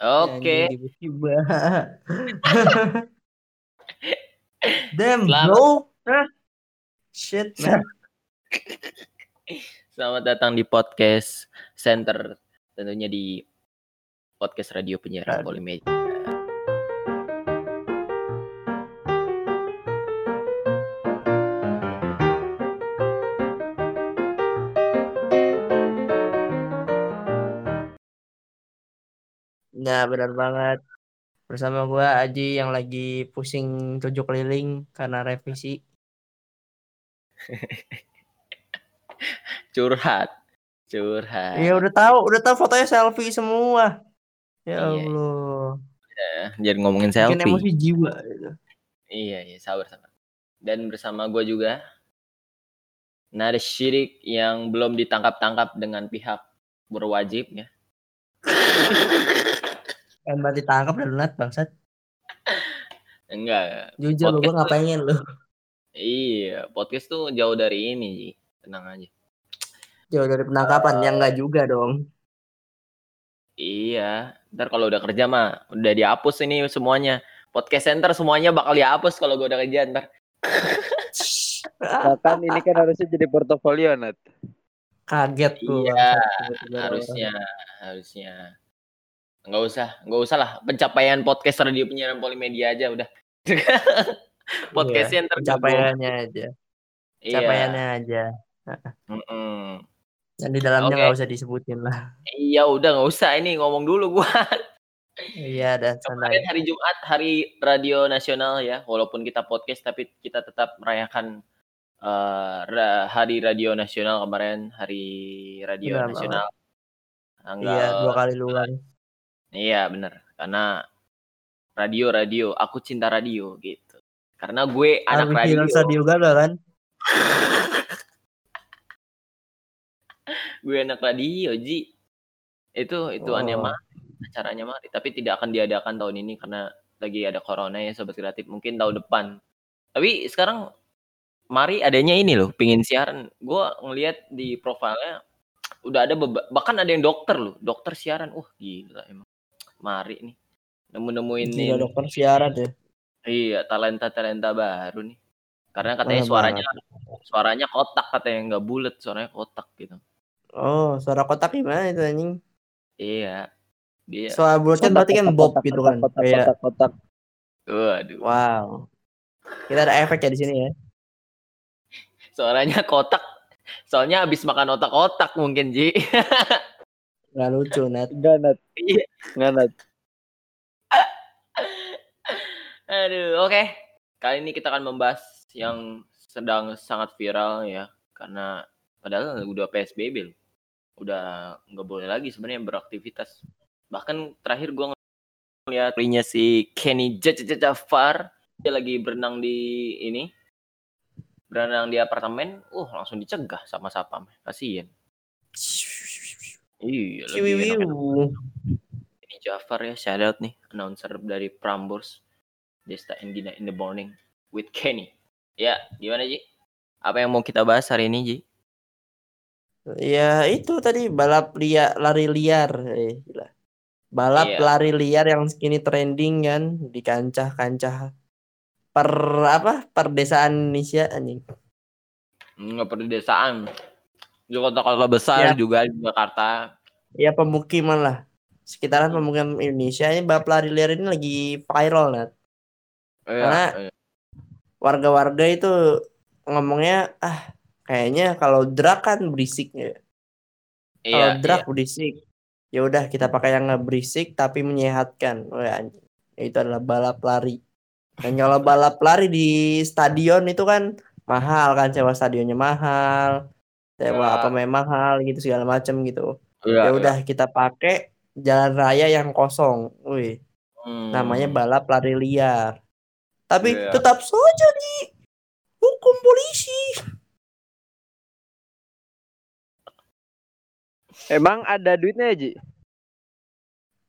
Oke. Damn, Selamat. bro. Shit, man. Selamat datang di podcast center tentunya di podcast radio penyiaran. Polimedia. Nah, benar banget. Bersama gua Aji yang lagi pusing tujuh keliling karena revisi. Curhat. Curhat. Iya, udah tahu, udah tahu fotonya selfie semua. Ya Iya. Allah. Jadi ngomongin selfie. emosi jiwa. gitu. Iya, iya, sabar, sabar. Dan bersama gue juga Nada Syirik yang belum ditangkap-tangkap dengan pihak berwajib ya. Kan berarti tangkap dan lunat bangsat. Enggak. Jujur lu gua nggak pengen lu. Iya, podcast tuh jauh dari ini, Ji. Tenang aja. Jauh dari penangkapan, yang enggak juga dong. Iya, ntar kalau udah kerja mah udah dihapus ini semuanya. Podcast center semuanya bakal dihapus kalau gue udah kerja ntar. Bahkan ini kan harusnya jadi portofolio Nat. Kaget gua. Iya, harusnya, harusnya. Nggak usah, nggak usah lah. Pencapaian podcast radio penyiaran Polimedia aja udah. podcast Iya, center Pencapaiannya aja. Iya. Pencapaiannya aja. Mm-mm. Dan di dalamnya nggak usah disebutin lah. Iya udah nggak usah ini ngomong dulu gua. Iya, dah Kemarin hari Jumat hari radio nasional ya, walaupun kita podcast tapi kita tetap merayakan eh, ra- hari radio nasional kemarin hari radio Benar nasional. Tanggal Iya, dua kali luang. Iya bener karena radio radio aku cinta radio gitu. Karena gue anak radio, radio gagal kan? gue anak radio Ji. Itu itu aneh Oh. mah acaranya mah tapi tidak akan diadakan tahun ini karena lagi ada corona ya sobat kreatif mungkin tahun depan. Tapi sekarang Mari adanya ini loh, pingin siaran. Gue ngelihat di profilnya udah ada bahkan ada yang dokter loh, dokter siaran. Wah gila emang. Mari nih nemu-nemuin ini. dokter siaran ya. Iya, talenta-talenta baru nih. Karena katanya Boleh suaranya suaranya kotak katanya nggak bulat, suaranya kotak gitu. Oh, suara kotak gimana itu anjing? Iya. Dia Suara bulatnya berarti kan bob gitu kan. Kotak, Kayak kotak, kotak. waduh. wow. Kita ada efek ya di sini ya. Suaranya kotak. Soalnya habis makan otak-otak mungkin, Ji. Nggak lucu, Net. Enggak Nat. Iya. Nat. Aduh, oke. Kali ini kita akan membahas yang sedang sangat viral ya, karena padahal udah PSBB loh. Udah nggak boleh lagi sebenarnya beraktivitas. Bahkan terakhir gua ngeliat nya si Kenny Jafar dia lagi berenang di ini berenang di apartemen, uh langsung dicegah sama sapam. Kasian. Iya, Ciwiwiu. Kenny Jafar ya, shout out nih, announcer dari Prambors. Desta and Gina in the morning with Kenny. Ya, gimana Ji? Apa yang mau kita bahas hari ini Ji? Ya itu tadi balap liar, lari liar. Eh, gila. Balap Iya. lari liar yang kini trending kan di kancah-kancah per apa per desaan Indonesia anjing. Nggak perlu desaan. Di kota-kota besar Ya. juga di Jakarta. Ya pemukiman lah. Sekitaran pemukiman Indonesia ini balap lari liar ini lagi viral Nat. Iya, Karena- iya. Warga-warga itu ngomongnya ah kayaknya kalau drag kan berisik ya. Kalau Iya, drag berisik. Ya udah kita pakai yang nggak berisik tapi menyehatkan. Wah anjing. Itu adalah balap lari. Dan kalau balap lari di stadion itu kan mahal kan sewa stadionnya mahal. Sewa Ya. apa memang mahal gitu segala macam gitu. iya. Ya udah kita pakai jalan raya yang kosong. Wih, Hmm. namanya balap lari liar. Tapi Iya. tetap saja di hukum polisi. Emang ada duitnya ya, Ji?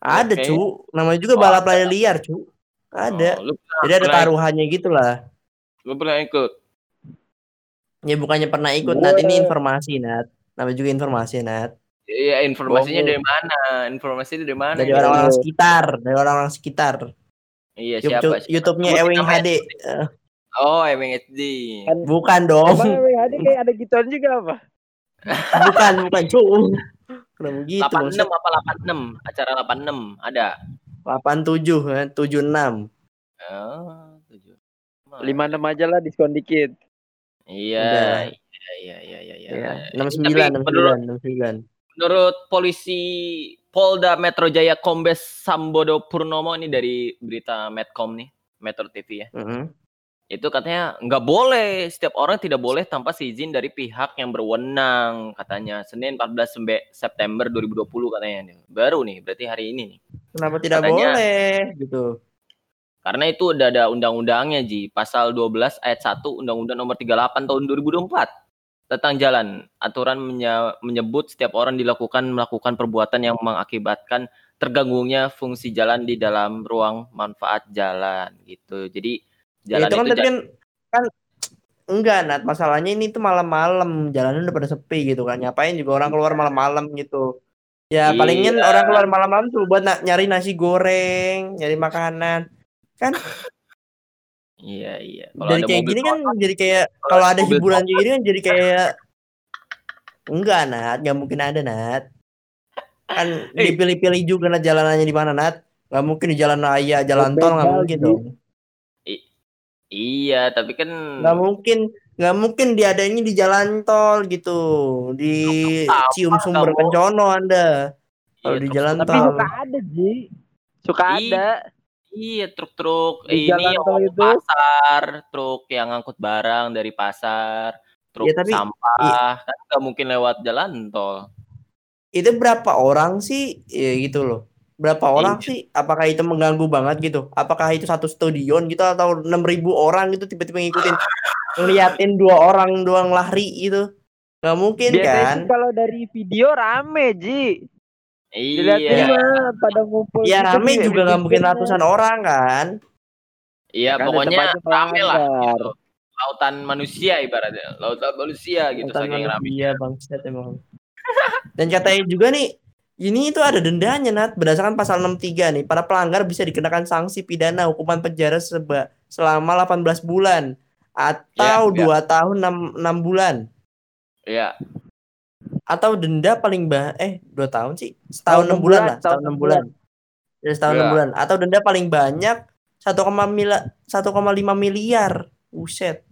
Ada Oke. cu, namanya juga Oh, balap lari liar cu. Ada. Oh, Jadi ada taruhannya gitu lah. lu pernah ikut? Ya bukannya pernah ikut Nat ini informasi Nat. Namanya juga informasi Nat. Iya, informasinya dari mana? Informasinya dari mana? Dari orang-orang sekitar, dari orang-orang sekitar. Iya, siapa? YouTube, siapa? YouTube-nya Ewing HD. Eh, Oh, Ewing HD. bukan dong. Emang WHD kayak ada gituan juga apa? bukan, bukan, cu. Kenapa gitu? 86 apa 86? Acara 86 ada. 87, eh, 76. Oh, tujuh. Lima enam aja lah diskon dikit. Iya, Udah. iya, iya, iya, iya, iya. Ya, Tapi 69, menurut 69, 69. menurut polisi Polda Metro Jaya Kombes Sambodo Purnomo ini dari berita Medcom nih, Metro TV ya. Mhm. Itu katanya nggak boleh, setiap orang tidak boleh tanpa izin dari pihak yang berwenang katanya. Senin 14 Sembe- September 2020 katanya. Baru nih, berarti hari ini nih. Kenapa tidak Katanya- boleh gitu? Karena itu udah ada undang-undangnya Ji, pasal 12 ayat 1 Undang-Undang Nomor 38 tahun 2024 tentang jalan. Aturan menye- menyebut setiap orang dilakukan melakukan perbuatan yang mengakibatkan terganggunya fungsi jalan di dalam ruang manfaat jalan gitu. Jadi Ya, jalan itu kan itu, tapi kan kan enggak Nat masalahnya ini tuh malam-malam jalanan udah pada sepi gitu kan ngapain juga orang keluar malam-malam gitu ya Iya. palingnya orang keluar malam-malam tuh buat na- nyari nasi goreng nyari makanan kan Iya iya. Kalau dari ada kayak gini kan jadi kayak kalau ada hiburan kayak gini kan jadi kayak enggak Nat nggak mungkin ada Nat kan Eh. dipilih-pilih juga Nat jalanannya di mana Nat nggak mungkin di jalan raya jalan tol nggak mungkin Ji. dong Iya, tapi kan nggak mungkin nggak mungkin diadainnya di jalan tol gitu di Apa, cium sumber kencono anda kalau iya, di jalan Tapi tol suka ada Ji. Suka Iya. ada. Iya, truk-truk Di ini jalan yang tol itu. pasar, truk yang ngangkut barang dari pasar, truk Ya, tapi- sampah, kan nggak mungkin lewat jalan tol. itu berapa orang sih ya gitu loh berapa orang Iya. sih apakah itu mengganggu banget gitu apakah itu satu stadion gitu atau 6000 orang gitu tiba-tiba ngikutin ngeliatin dua orang doang lari gitu nggak mungkin Biasanya kan sih kalau dari video rame Ji. Iya, pada ngumpul. ya gitu rame juga di nggak mungkin pinggirnya. ratusan orang kan iya Kan pokoknya rame lah gitu. Lautan manusia ibaratnya, lautan manusia gitu Mantan saking rame. manusia bangsat emang dan katanya juga nih ini itu ada dendanya Nat berdasarkan pasal 63 nih para pelanggar bisa dikenakan sanksi pidana hukuman penjara seba, selama 18 bulan atau Ya, ya. dua tahun 6, 6 bulan Iya, atau denda paling bah eh dua tahun sih? Setahun Tahun 6 bulan enam lah bulan, setahun tahun 6 enam bulan. Ya setahun 6 Ya. bulan. Atau denda paling banyak 1,5 1,5 miliar. Buset.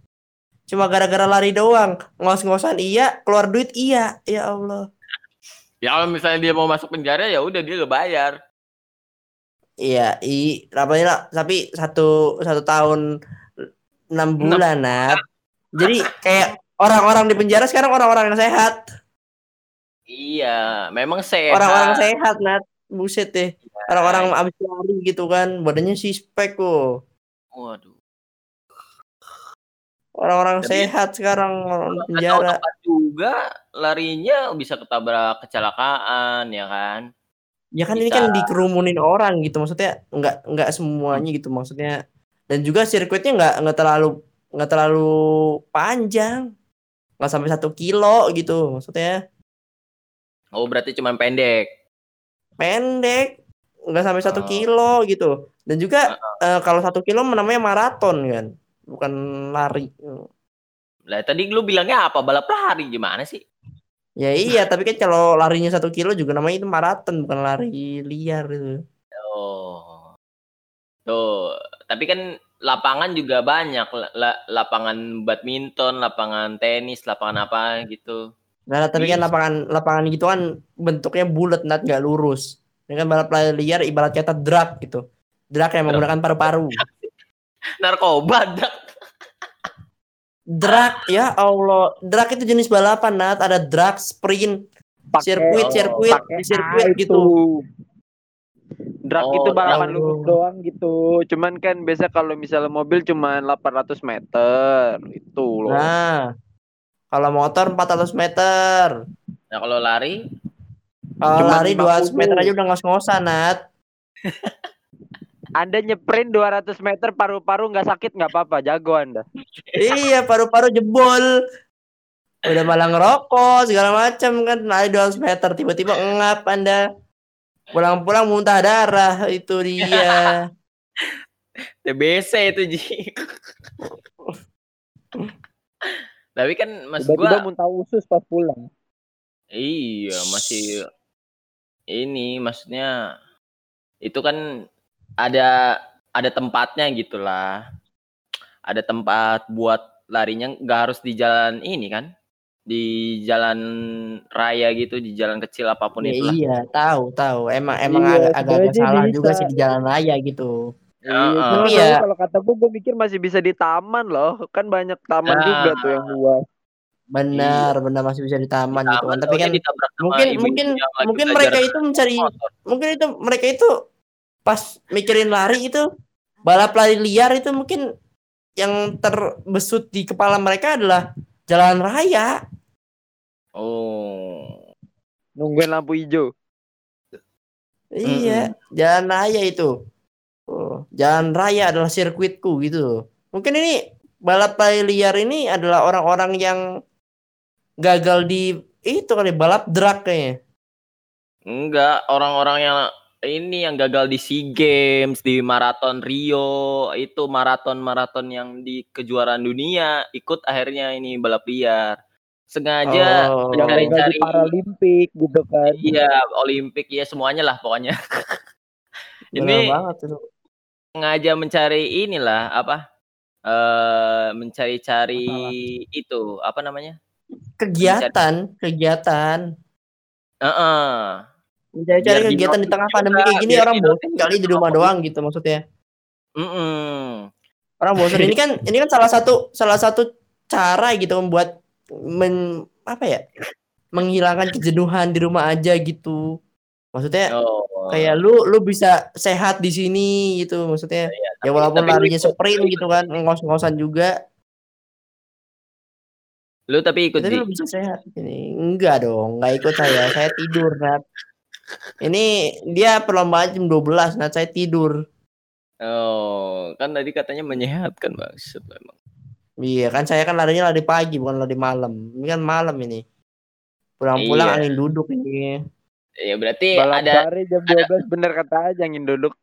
Cuma gara-gara lari doang. Ngos-ngosan iya keluar duit iya. Ya Allah. Ya kalau misalnya dia mau masuk penjara ya udah dia gak bayar. Iya, i rapanya lah, tapi satu satu tahun enam bulan, Nat. Jadi kayak orang-orang di penjara sekarang orang-orang yang sehat, Iya, memang sehat. orang-orang sehat, Nat. Buset deh, orang-orang abis lari gitu kan, badannya sih spek kok. Waduh. Orang-orang Tapi- sehat sekarang orang penjara. juga larinya bisa ketabrak kecelakaan ya kan. Ya kan ini Bisa. kan dikerumunin orang gitu, maksudnya nggak nggak semuanya gitu maksudnya. Dan juga sirkuitnya nggak nggak terlalu nggak terlalu panjang, nggak sampai satu kilo gitu, maksudnya. Oh berarti cuma pendek. pendek nggak sampai satu Oh. kilo gitu dan juga eh, kalau satu kilo namanya maraton kan bukan lari Lah tadi lu bilangnya apa? Balap lari gimana sih? ya iya tapi kan kalau larinya satu kilo juga namanya itu maraton bukan lari liar gitu Oh. Tuh, tapi kan lapangan juga banyak. La- la- lapangan badminton, lapangan tenis, lapangan apa gitu. Nah tapi kan Bisa. lapangan lapangan gitu kan bentuknya bulat nat nggak lurus. Ini kan balap liar ibarat kata drag gitu. Drag yang menggunakan paru-paru. Narkoba dak. drag ya Allah. Drag itu jenis balapan nat. Ada drag sprint sirkuit oh, sirkuit sirkuit gitu. Drag Oh, itu balapan lurus doang gitu. Cuman kan biasa kalau misalnya mobil cuman 800 meter itu loh. Nah, kalau motor 400 meter. Nah kalau lari, Kalau lari 200 50. meter aja udah ngos-ngosan, Nat. Anda nyeprint 200 meter paru-paru nggak sakit nggak apa-apa, jago Anda. iya, paru-paru jebol. Udah malah ngerokok segala macam kan lari 200 meter tiba-tiba ngap Anda. Pulang-pulang muntah darah itu dia. TBC itu Ji. Tapi kan mas Tiba-tiba gua muntah usus pas pulang. iya masih ini maksudnya itu kan ada ada tempatnya gitulah. Ada tempat buat larinya nggak harus di jalan ini kan? Di jalan raya gitu, di jalan kecil apa pun Ya, itulah. iya, tahu tahu. Emang emang Iya, agak agak salah bisa. juga sih di jalan raya gitu. Iya, Heeh. cuma Tapi soalnya ya- kalau kata gue, gue mikir masih bisa di taman loh. Kan banyak taman Nah. juga tuh yang luas. Benar, benar masih bisa di taman gitu kan. Tapi kan mungkin mungkin mungkin mereka itu mencari motor. mungkin itu mereka itu pas mikirin lari itu balap lari liar itu mungkin yang terbesut di kepala mereka adalah jalan raya. Oh. Nungguin lampu hijau. Iya, jalan raya itu. Oh, jalan raya adalah sirkuitku gitu. Mungkin ini balap lari liar ini adalah orang-orang yang gagal di itu kali balap drag kayaknya. Enggak, orang-orang yang ini yang gagal di SEA Games, di maraton Rio, itu maraton-maraton yang di kejuaraan dunia, ikut akhirnya ini balap liar. Sengaja Oh. Mencari-cari Paralimpik gitu kan. iya Olimpik ya semuanya lah pokoknya. Ini banget itu. Sengaja mencari inilah apa? eh mencari-cari itu apa namanya? Kegiatan, kegiatan. Heeh. Mencari-cari Biar kegiatan di dinotis tengah pandemi kayak gini biar orang bosan kali di rumah doang gitu maksudnya. Mm-mm. Orang bosan ini kan ini kan salah satu salah satu cara gitu membuat men apa ya? menghilangkan kejenuhan di rumah aja gitu. Maksudnya Oh. Kayak lu lu bisa sehat di sini gitu maksudnya. ya walaupun tapi larinya sprint gitu kan, ngos-ngosan juga, Lu tapi ikut tapi di lu bisa sehat ini. Enggak dong, enggak ikut saya. Saya tidur, Nat. Ini dia perlombaan jam 12, Nat. Saya tidur. Oh, kan tadi katanya menyehatkan maksud emang. Iya kan saya kan larinya lari pagi bukan lari malam. Ini kan malam ini. Pulang-pulang Iya. angin duduk ini. Ya berarti Balap ada lari jam 12 bener kata aja angin duduk.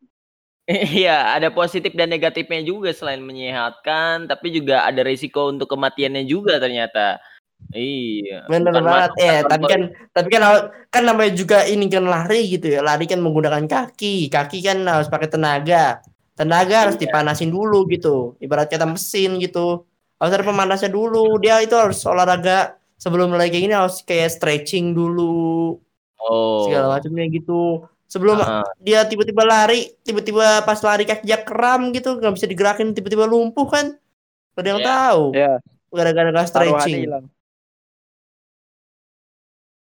iya, ada positif dan negatifnya juga selain menyehatkan, tapi juga ada risiko untuk kematiannya juga ternyata. Iya. Bukan banget. masuk Eh, tapi kan tapi kan kan namanya juga ini kan lari gitu ya. Lari kan menggunakan kaki. Kaki kan harus pakai tenaga. Tenaga harus Iya. dipanasin dulu gitu. Ibarat kata mesin gitu. Harus ada pemanasnya dulu. Dia itu harus olahraga sebelum lari kayak gini harus kayak stretching dulu oh. segala macamnya gitu. Sebelum Ah, dia tiba-tiba lari, tiba-tiba pas lari kakinya kram gitu, nggak bisa digerakin, tiba-tiba lumpuh kan? Gak ada yang Iya. tahu. Ya, Gara-gara nggak taruhannya stretching.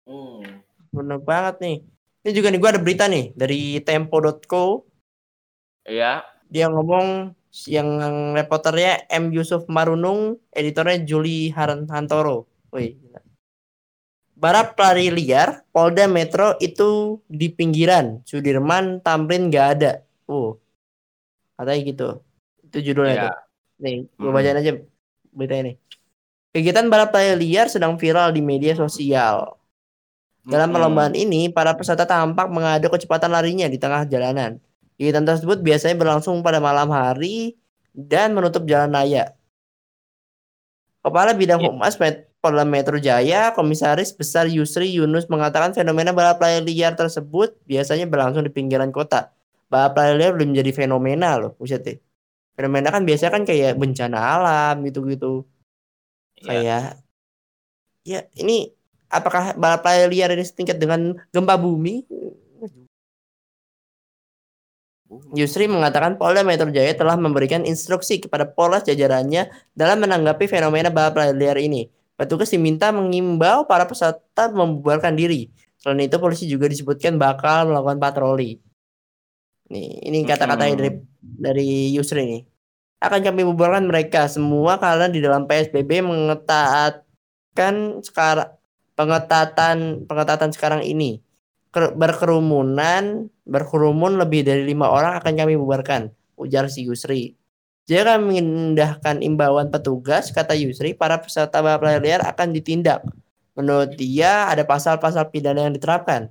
hmm. Bener banget nih. Ini juga nih gue ada berita nih dari tempo.co. Iya. Dia ngomong yang reporternya M Yusuf Marunung, editornya Juli Haran Hantoro. Wih. gila. Balap lari liar, Polda Metro itu di pinggiran, Sudirman, Tamrin nggak ada. Uh, katanya gitu. Itu judulnya Iya. tuh. Nih, gue Hmm. bacain aja berita ini. Kegiatan balap lari liar sedang viral di media sosial. Dalam perlombaan ini, para peserta tampak mengadu kecepatan larinya di tengah jalanan. Kegiatan tersebut biasanya berlangsung pada malam hari dan menutup jalan raya. Kepala Bidang Iya. Humas Met- Polda Metro Jaya, Komisaris Besar Yusri Yunus mengatakan fenomena balap lari liar tersebut biasanya berlangsung di pinggiran kota. Balap lari liar belum menjadi fenomena loh, buset deh. Fenomena kan biasanya kan kayak bencana alam gitu-gitu. Iya. Kayak ya ini apakah balap lari liar ini setingkat dengan gempa bumi? Yusri mengatakan Polda Metro Jaya telah memberikan instruksi kepada Polres jajarannya dalam menanggapi fenomena balap lari liar ini. Petugas diminta mengimbau para peserta membubarkan diri. Selain itu polisi juga disebutkan bakal melakukan patroli. Nih, ini kata-katanya dari dari Yusri nih. Akan kami bubarkan mereka semua karena di dalam PSBB mengetatkan sekarang pengetatan pengetatan sekarang ini Ker- berkerumunan berkerumun lebih dari lima orang akan kami bubarkan ujar si Yusri Jika mengindahkan imbauan petugas, kata Yusri, para peserta balap liar akan ditindak. Menurut dia, ada pasal-pasal pidana yang diterapkan.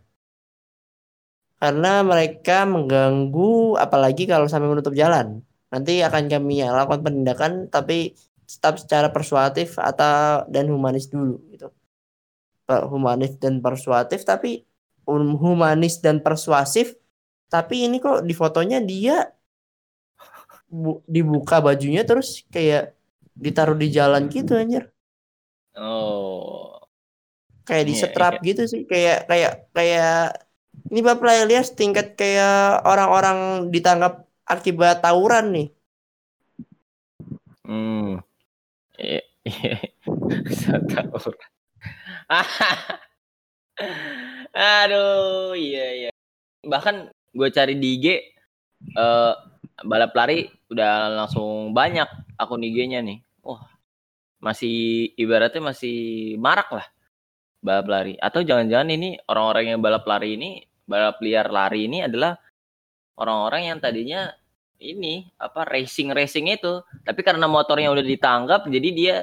Karena mereka mengganggu, apalagi kalau sampai menutup jalan. Nanti akan kami lakukan penindakan, tapi tetap secara persuasif atau dan humanis dulu gitu. Humanis dan persuasif, tapi um, humanis dan persuasif, tapi ini kok di fotonya dia bu- dibuka bajunya terus kayak ditaruh di jalan gitu anjir. Oh. Kayak Iya, disetrap gitu sih. Kayak kayak kayak ini Bapak lihat tingkat kayak orang-orang ditangkap akibat tawuran nih. Hmm. Iya. iya. Satu. Aduh, iya iya. Bahkan gue cari di IG eh balap lari udah langsung banyak akun IG-nya nih. Wah. Masih ibaratnya masih marak lah balap lari. Atau jangan-jangan ini orang-orang yang balap lari ini, balap liar lari ini adalah orang-orang yang tadinya ini apa racing racing itu tapi karena motornya udah ditangkap jadi dia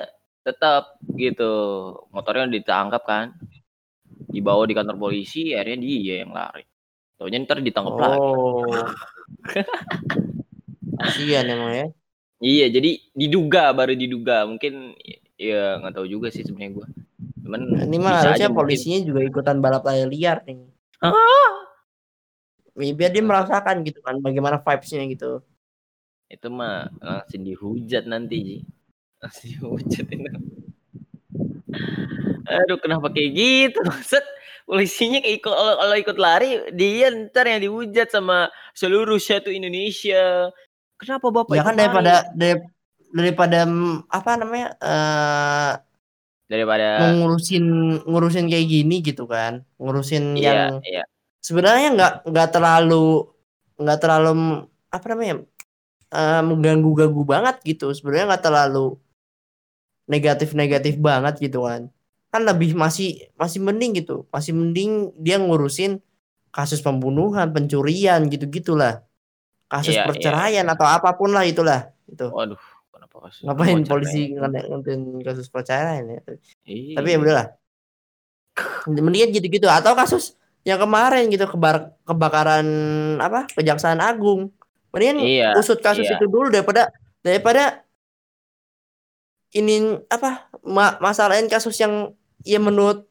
tetap gitu motornya udah ditangkap kan dibawa di kantor polisi akhirnya dia yang lari Taunya ntar ditangkap lagi Kasihan emang ya. iya jadi diduga baru diduga mungkin ya nggak tahu juga sih sebenarnya gua cuman Ini mah harusnya mungkin. polisinya juga ikutan balap lari liar nih. Ah! Ya, Biar dia merasakan gitu kan bagaimana vibes-nya gitu. itu mah langsung dihujat nanti Ji. langsung dihujat itu aduh kenapa kayak gitu set polisinya kayak ikut kalau, kalau ikut lari dia ntar yang dihujat sama seluruh satu Indonesia. Kenapa bapak Ya kan daripada dari- daripada apa namanya eh daripada ngurusin ngurusin kayak gini gitu kan. Ngurusin iya yang iya. sebenarnya nggak nggak terlalu nggak terlalu apa namanya eh, mengganggu-ganggu banget gitu. Sebenarnya nggak terlalu negatif-negatif banget gitu kan kan lebih masih masih mending gitu. Masih mending dia ngurusin kasus pembunuhan pencurian gitu gitulah kasus Iya, iya, perceraian atau apa pun lah itulah itu waduh kenapa kasus ngapain polisi ngantin kasus perceraian ya? Iya. tapi ya udahlah. Mendingan gitu-gitu. Atau kasus yang kemarin gitu kebar kebakaran apa kejaksaan agung. Mendingan Iya, usut kasus iya. itu dulu daripada daripada ini apa ma masalahin kasus yang ya menurut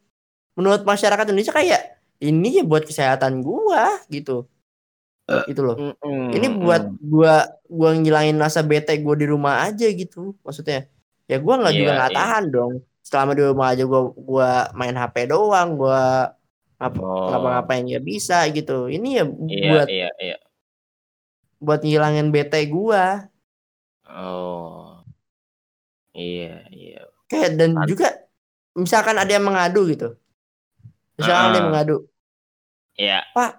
menurut masyarakat Indonesia kayak ini ya buat kesehatan gua gitu. Gitu loh. ini buat gua gua ngilangin rasa bete gua di rumah aja gitu maksudnya. Ya gua nggak juga Iya, nggak iya. tahan dong. Selama di rumah aja gua gua main HP doang gua ngapa Oh. ngapa-ngapain ya bisa gitu. Ini ya iya buat iya iya. buat ngilangin bete gua. Oh. Iya iya. Kayak dan juga misalkan ada yang mengadu gitu. Misalkan ada yang Ah. mengadu. Iya. Pak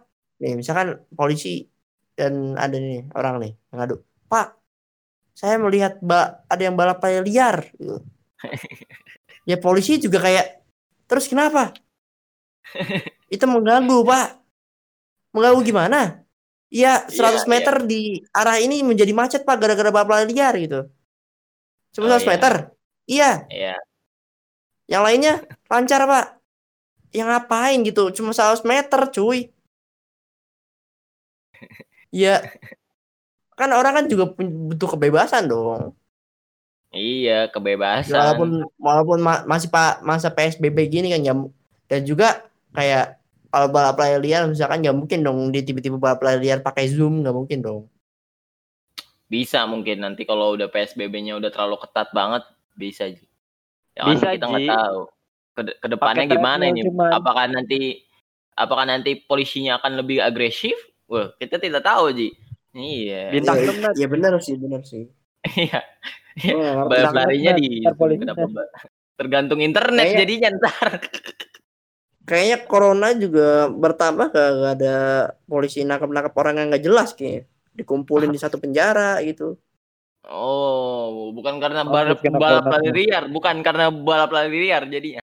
nih misalkan polisi dan ada nih orang nih yang ngadu. Pak saya melihat ba ada yang balap liar gitu. ya polisi juga kayak terus kenapa? Itu mengganggu pak. Mengganggu gimana? Iya 100 Iya, meter di arah ini menjadi macet pak gara-gara balap liar gitu. Cuma Oh, 100 iya. meter? Iya. Iya yang lainnya lancar pak. Yang ngapain gitu? Cuma 100 meter cuy. Ya kan orang kan juga butuh kebebasan dong. Iya kebebasan. Walaupun walaupun ma- masih pak masa psbb gini kan ya dan juga kayak kalau balap lari liar misalkan nggak mungkin dong dia tiba-tiba balap lari liar pakai zoom nggak mungkin dong. Bisa mungkin nanti kalau udah PSBB-nya udah terlalu ketat banget bisa. Ya kan Bisa, kita nggak tahu. Ke ke depannya Pakai gimana ini? cuman. apakah nanti apakah nanti polisinya akan lebih agresif? Wah kita tidak tahu ji. Iya. Bintang Iya, kemet. ya benar sih benar sih. Iya. Ngerti. balap larinya di tergantung internet Kayak- jadinya ntar. Kayaknya corona juga bertambah gak ada polisi nangkep-nangkep orang yang nggak jelas kayaknya dikumpulin di satu penjara gitu oh bukan karena Oh, balap karena balap lari liar bukan karena balap lari liar jadinya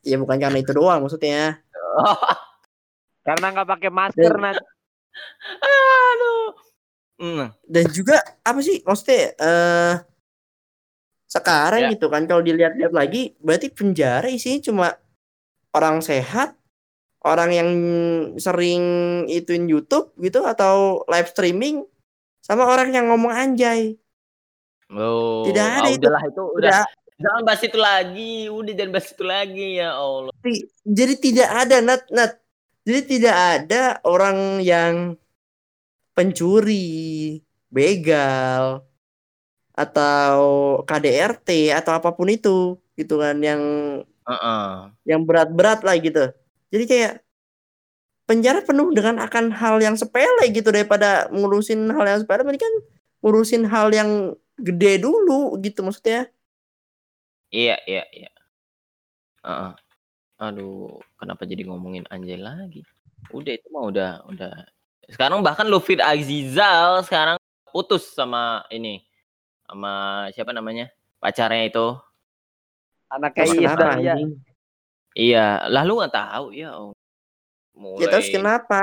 ya bukan karena itu doang maksudnya oh, Karena nggak pakai masker Dan- nanti. aduh Hmm. dan juga apa sih maksudnya eh sekarang Ya. gitu kan kalau dilihat-lihat lagi berarti penjara isinya cuma orang sehat orang yang sering ituin YouTube gitu atau live streaming sama orang yang ngomong anjay Oh, Tidak ada ah, itu. udahlah itu udah. udah Jangan bahas itu lagi, udah jangan bahas itu lagi ya Allah. Jadi tidak ada nat nat jadi tidak ada orang yang pencuri begal atau KDRT atau apa pun itu gitu kan yang Heeh. yang berat-berat lah gitu jadi kayak penjara penuh dengan akan hal yang sepele gitu daripada ngurusin hal yang sepele mending kan ngurusin hal yang gede dulu gitu maksudnya Iya, iya, iya. Heeh. Aduh, kenapa jadi ngomongin Anjay lagi? Udah itu mah udah udah. Sekarang bahkan Luffy Azizal sekarang putus sama ini sama siapa namanya? Pacarnya itu. Anaknya terus Dahlia. anjing Iya, lah lu nggak tahu ya. Oh. ya terus Mulai kenapa?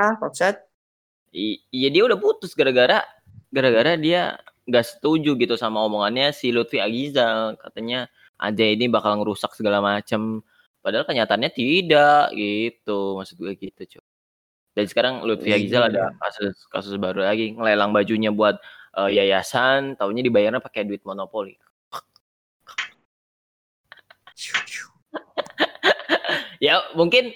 I- iya dia udah putus gara-gara gara-gara dia nggak setuju gitu sama omongannya si Lutfi Agizal katanya aja ini bakal ngerusak segala macam padahal kenyataannya tidak gitu. Maksud gue gitu cuy dan sekarang Lutfi Iya. Agizal ada kasus kasus baru lagi. Ngelelang bajunya buat eh, yayasan taunya dibayarnya pakai duit monopoli. Ya mungkin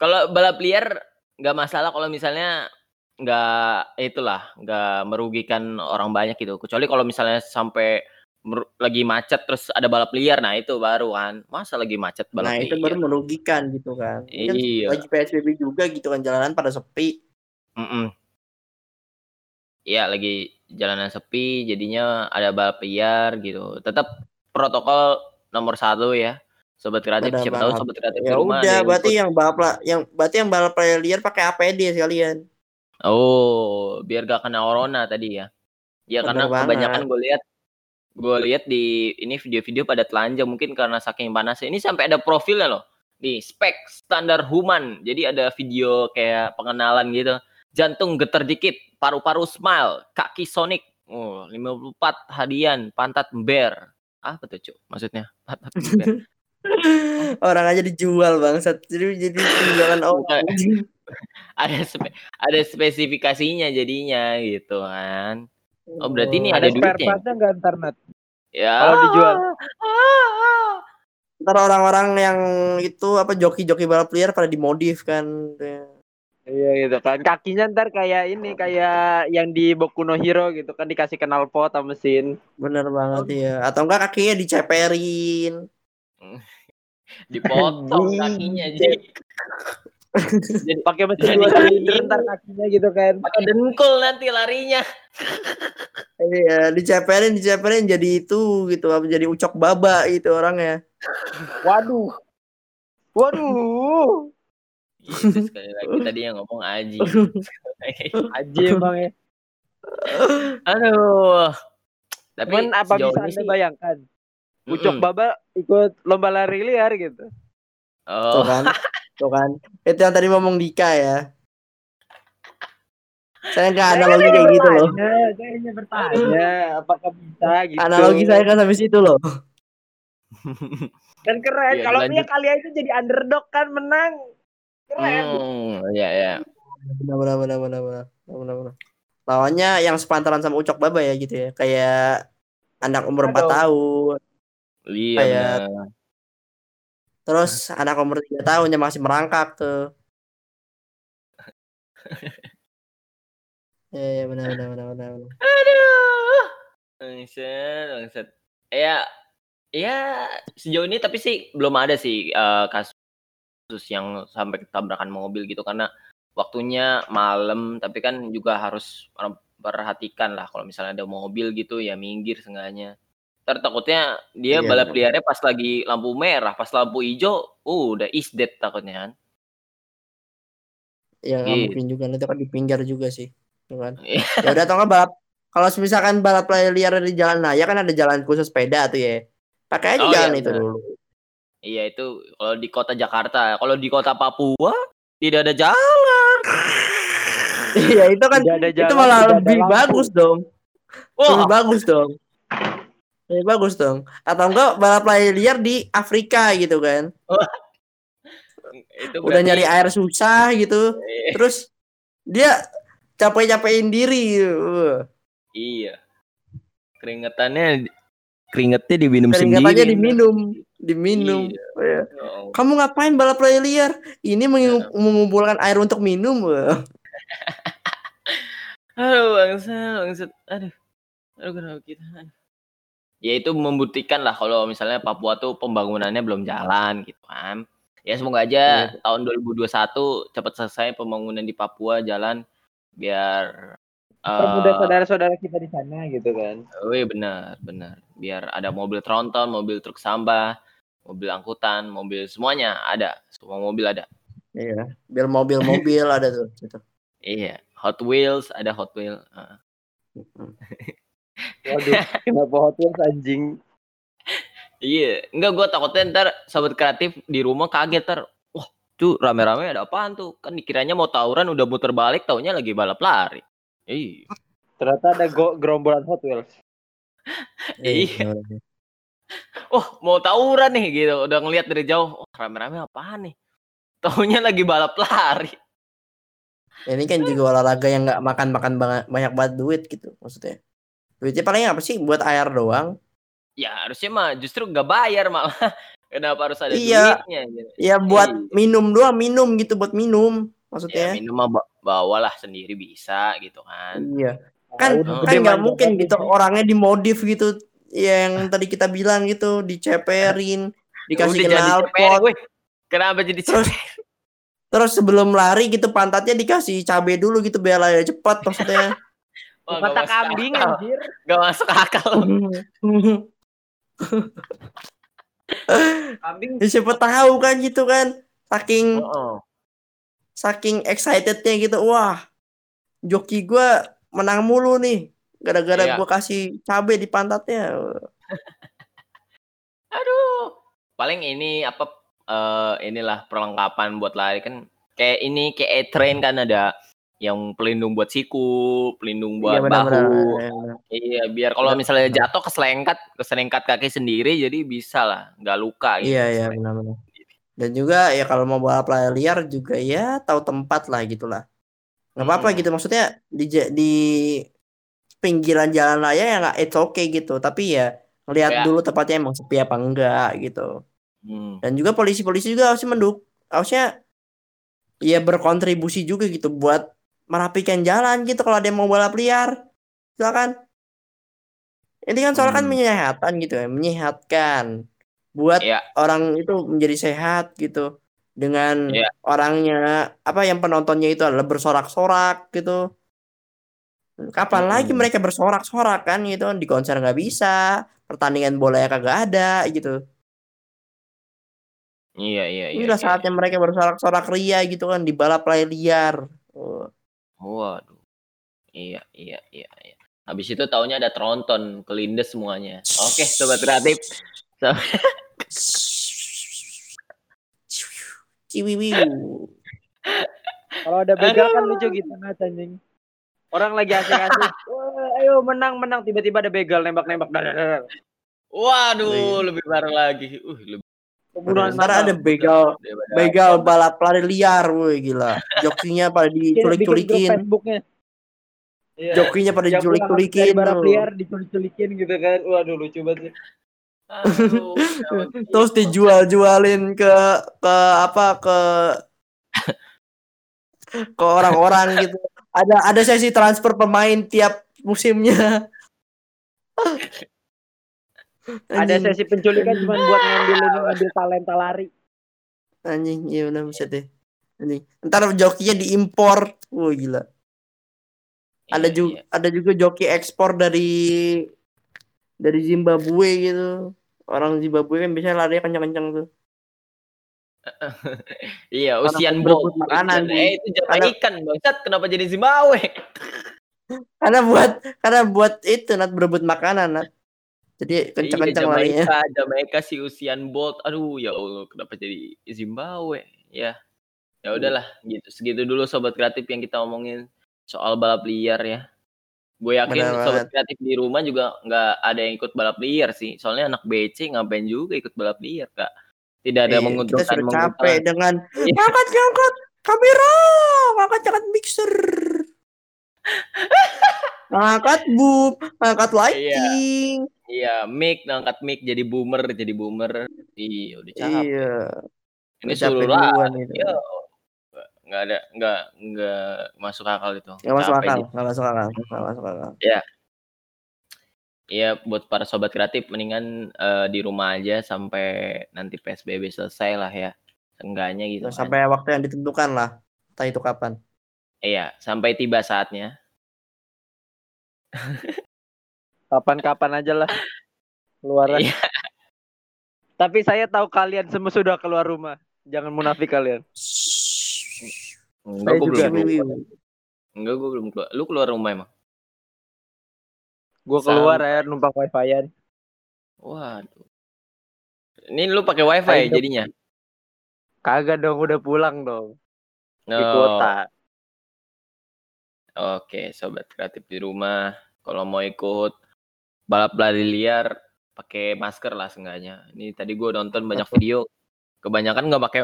kalau balap liar nggak masalah kalau misalnya nggak itulah nggak merugikan orang banyak gitu kecuali kalau misalnya sampai lagi macet terus ada balap liar nah itu baru kan masa lagi macet balap Nah itu liar baru merugikan gitu kan. Iya. lagi PSBB juga gitu kan jalanan pada sepi. Mm-mm. Iya lagi jalanan sepi jadinya ada balap liar gitu tetap protokol nomor satu ya sobat kreatif siapa tahu banget. sobat kreatif di Ya rumah udah berarti ikut. yang balap yang berarti yang balap liar pakai APD sekalian. Oh, biar gak kena corona tadi ya. Ya Bener karena banget. kebanyakan gue lihat gue lihat di ini video-video pada telanjang mungkin karena saking panasnya. Ini sampai ada profilnya loh. Nih, spek standar human. Jadi ada video kayak pengenalan gitu. Jantung getar dikit, paru-paru smile, kaki sonic. Oh, 54 hadian, pantat ember. Apa tuh, Cuk? Maksudnya? Pantat ember. Orang aja dijual bangsat. Jadi jadi penjualan orang. Ada spe- ada spesifikasinya jadinya gitu kan. Oh, berarti ini Ada ada spare duitnya. partnya nggak ntar Nat? Ya. Kalau dijual. Ntar orang-orang yang itu apa joki-joki balap liar pada dimodif kan. Iya gitu kan. Kakinya ntar kayak ini kayak yang di Boku no Hero gitu kan dikasih knalpot sama mesin. Bener banget ya. Atau enggak kakinya diceperin. dipotong kakinya jadi jadi Pakai mesin dua silinder ntar kakinya gitu kan. pakai dengkul nanti larinya Iya, diceperin, diceperin jadi itu gitu, apa jadi ucok baba gitu orangnya. Waduh. Waduh. Itu sekali lagi tadi yang ngomong Aji Aji emang ya. aduh tapi Cuman apa bisa anda sih- bayangkan? Ucok Mm-mm. Baba ikut lomba lari liar gitu. Oh kan. Tuh kan. Itu yang tadi ngomong Dika ya. Saya nggak analogi kayak gitu loh. Saya hanya bertanya apakah bisa gitu. Analogi saya kan habis itu loh. kan keren. Iya, Kalau dia kali itu jadi underdog kan menang. Keren. hmm, ya ya Benar benar benar benar benar. benar, benar. Lawannya yang sepantaran sama Ucok Baba ya gitu ya. Kayak anak umur 4 Aduh. tahun. iya Kayak-. Terus anak umur 3 tahun yang masih merangkak tuh. Iya, iya benar benar benar benar. benar. aduh bangsat bangsat ya ya sejauh ini tapi sih belum ada sih eh, kasus yang sampai tabrakan mobil gitu karena waktunya malam tapi kan juga harus perhatikan lah kalau misalnya ada mobil gitu ya minggir seenggaknya Ntar takutnya dia Iya, balap benar. liarnya pas lagi lampu merah pas lampu hijau uh udah is dead takutnya kan Ya nggak Gitu. mungkin juga nanti kan di pinggir juga sih. Tuh kan. Iya. ya udah atau nggak balap kalau misalkan balap liar di jalan raya kan ada jalan khusus sepeda tuh ya. Pakai aja Oh, jalan iya, itu dulu. Iya itu kalau di kota Jakarta, kalau di kota Papua tidak ada jalan. Iya itu kan Tidak ada itu jalan, malah tidak ada lebih lampu. bagus dong. Lebih Wah, bagus dong. Lebih bagus dong. Atau enggak balap lari liar di Afrika gitu kan. itu Udah nyari air susah gitu. Eh, Terus dia capek-capekin diri. Uh. Iya. Keringetannya keringetnya diminum Keringatannya sendiri. diminum, diminum. Iya. Iya. Oh, Kamu ngapain balap lari liar? Ini mengu- mengumpulkan air untuk minum. Aduh, bangsa, bangsa. Aduh. Aduh, kenapa kita? Aduh. Ya itu membuktikan lah kalau misalnya Papua tuh pembangunannya belum jalan gitu kan. Ya semoga aja Iya. tahun 2021 cepat selesai pembangunan di Papua jalan biar Permudah eh, saudara-saudara kita di sana gitu kan. Oh iya benar, benar. Biar ada mobil tronton, mobil truk sampah, mobil angkutan, mobil semuanya ada. Semua mobil ada. Iya. Biar mobil-mobil ada tuh. Gitu. Iya, Hot Wheels ada Hot Wheels. Ah. Waduh, kenapa Hot Wheels anjing? Iya, enggak gua takutnya ntar sobat kreatif di rumah kaget ter. Wah, tuh rame-rame ada apaan tuh? Kan dikiranya mau tawuran udah muter balik, taunya lagi balap lari. Iya. Ternyata ada go- gerombolan Hot Wheels. Iya. Wah, mau tawuran nih gitu. Udah ngelihat dari jauh, oh, rame-rame apaan nih? Taunya lagi balap lari. Ini kan juga olahraga yang nggak makan-makan banget banyak banget duit gitu maksudnya. Duitnya paling apa sih buat air doang? Ya harusnya mah justru nggak bayar malah. Kenapa harus ada Iya. duitnya? Gitu. Ya buat Iya. minum doang, minum gitu buat minum Ya, maksudnya. minum mah ba- bawalah sendiri bisa gitu kan. Iya. Kan udah kan nggak mungkin gitu orangnya dimodif gitu yang tadi kita bilang gitu diceperin dikasih weh. Kenapa jadi Terus- terus sebelum lari gitu pantatnya dikasih cabai dulu gitu biar lari cepat maksudnya Wah, masuk kambing akal. anjir. Nggak masuk akal. Kambing ya, siapa tahu kan gitu kan saking Oh, saking excitednya gitu wah joki gua menang mulu nih gara-gara Iya. gua kasih cabai di pantatnya Aduh. Paling ini apa eh inilah perlengkapan buat lari kan kayak ini kayak E-train kan ada yang pelindung buat siku, pelindung buat Iya, bahu. Iya, benar. Iya, biar kalau misalnya jatuh keselengkat, keselengkat kaki sendiri jadi bisa lah, nggak luka gitu. Iya iya benar-benar. Dan juga ya kalau mau balap lari liar juga ya tahu tempat lah gitulah. Nggak apa-apa Hmm. gitu maksudnya di di pinggiran jalan raya ya nggak it's okay gitu. Tapi ya Ya. lihat dulu tempatnya emang sepi apa enggak gitu. Hmm. Dan juga polisi-polisi juga harusnya menduk harusnya ya berkontribusi juga gitu buat merapikan jalan gitu kalau ada yang mau balap liar. Silakan. Ini kan soalnya kan Hmm. menyehatkan gitu ya, menyehatkan buat Iya. orang itu menjadi sehat gitu dengan Iya. orangnya apa yang penontonnya itu adalah bersorak-sorak gitu. Kapan Mm-mm. lagi mereka bersorak-sorak kan gitu di konser nggak bisa, pertandingan bola ya kagak ada gitu. Iya, iya, iya. Ini udah iya. saatnya mereka bersorak-sorak ria gitu kan di balap liar. Oh. Waduh. Iya, iya, iya, iya. Habis itu taunya ada tronton, kelindes semuanya. Oke, sobat kreatif. Ciwiwiu. Kalau ada begal kan lucu gitu nah anjing. Orang lagi asik-asik. Wah, ayo menang menang tiba-tiba ada begal nembak-nembak. Waduh, lebih parah lagi. Uh, lebih Pembunuhan Ntar ada begal begal balap lari liar, woi gila. Jokinya pada diculik-culikin. Facebooknya. Iya. Jokinya pada diculik-culikin. balap liar diculik-culikin gitu kan. Waduh lucu banget. Aduh, kenapa Terus dijual-jualin ke ke apa ke ke orang-orang gitu. Ada ada sesi transfer pemain tiap musimnya. Ada sesi penculikan cuma buat ngambil ini ngambil talenta lari. anjing iya benar bisa deh. Anjing. Ntar jokinya diimpor. Wah gila. Ada Iya, juga iya. ada juga joki ekspor dari dari Zimbabwe gitu. Orang Zimbabwe kan biasanya larinya kencang-kencang tuh. Iya, usian berebut bro. makanan. Eh, itu jatah Karena- ikan, bangsat. Kenapa jadi Zimbabwe? Karena buat karena buat itu nat berebut makanan nat. Jadi kencang-kencang iya, larinya. Jamaika, Jamaika si Usian Bolt. Aduh, ya Allah, kenapa jadi Zimbabwe? Ya. Ya udahlah, gitu. Segitu dulu sobat kreatif yang kita omongin soal balap liar ya. Gue yakin Bener sobat kreatif di rumah juga nggak ada yang ikut balap liar sih. Soalnya anak BC ngapain juga ikut balap liar, Kak. Tidak ada Iya, kita menguntungkan sudah capek dengan Iya. angkat angkat kamera, angkat angkat mixer, angkat boob, angkat lighting. Iya, mic ngangkat mic jadi boomer, jadi boomer. Iya, udah capek. Iya. Ini suruh lah. Iya. Nggak ada, nggak, nggak masuk akal itu. Nggak masuk akal, dia. nggak masuk akal, nggak masuk akal. Iya, buat para sobat kreatif mendingan eh, di rumah aja sampai nanti PSBB selesai lah ya. Seenggaknya gitu. kan. Sampai waktu yang ditentukan lah, entah itu kapan. Iya, sampai tiba saatnya. Kapan-kapan aja lah. Keluar. Iya. Tapi saya tahu kalian semua sudah keluar rumah. Jangan munafik kalian. Enggak, gue belum keluar. Enggak, gue belum keluar. Lu keluar rumah emang? Gue keluar ya numpang wifi-an. Waduh. Ini lu pakai wifi Ayo. jadinya? Kagak dong, udah pulang dong. Di Oh, kota. Oke, sobat kreatif di rumah, kalau mau ikut balap lari liar, pakai masker lah seenggaknya. Ini tadi gue nonton banyak video, kebanyakan nggak pakai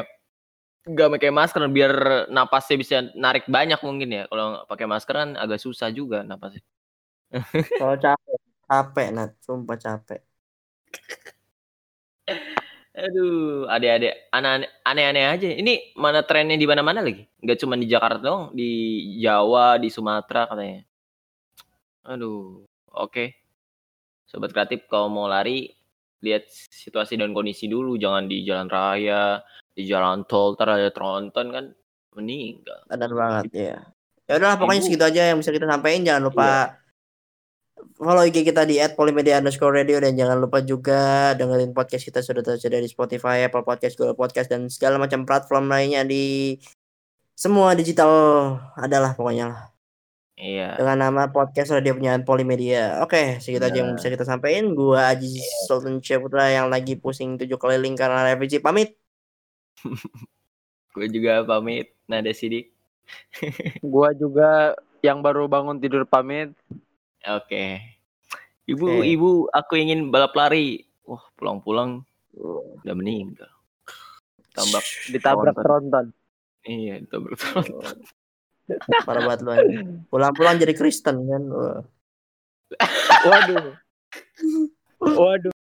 nggak pakai masker biar napasnya bisa narik banyak mungkin ya. Kalau pakai masker kan agak susah juga napasnya. Kalau capek, capek Nat, sumpah capek. Aduh, adik-adik, aneh-aneh aja. Ini mana trennya di mana-mana lagi? Nggak cuma di Jakarta dong, di Jawa, di Sumatera katanya. Aduh, oke. Sobat kreatif, kalau mau lari, lihat situasi dan kondisi dulu. Jangan di jalan raya, di jalan tol, ada tronton kan meninggal. Benar banget ya. Ya udahlah pokoknya segitu aja yang bisa kita sampaikan. Jangan lupa Iya. Follow IG kita di @polimedia underscore radio dan jangan lupa juga dengerin podcast kita sudah tersedia di Spotify, Apple Podcast, Google Podcast dan segala macam platform lainnya di semua digital adalah pokoknya lah Iya. dengan nama podcast radio penyiaran Polimedia. Oke, segitu aja yang Nah. bisa kita sampaikan. Gua Aji Sultan Syaputra yang lagi pusing tujuh keliling karena revisi pamit. Gue juga pamit. Nada sidik. Gua juga yang baru bangun tidur pamit. Oke. Ibu, Oke. ibu, aku ingin balap lari. Wah, pulang-pulang udah meninggal. Tambah Ditabrak Tronton. Iya, ditabrak tronton. Parah banget lu. Pulang-pulang jadi Kristen kan. Waduh. Waduh.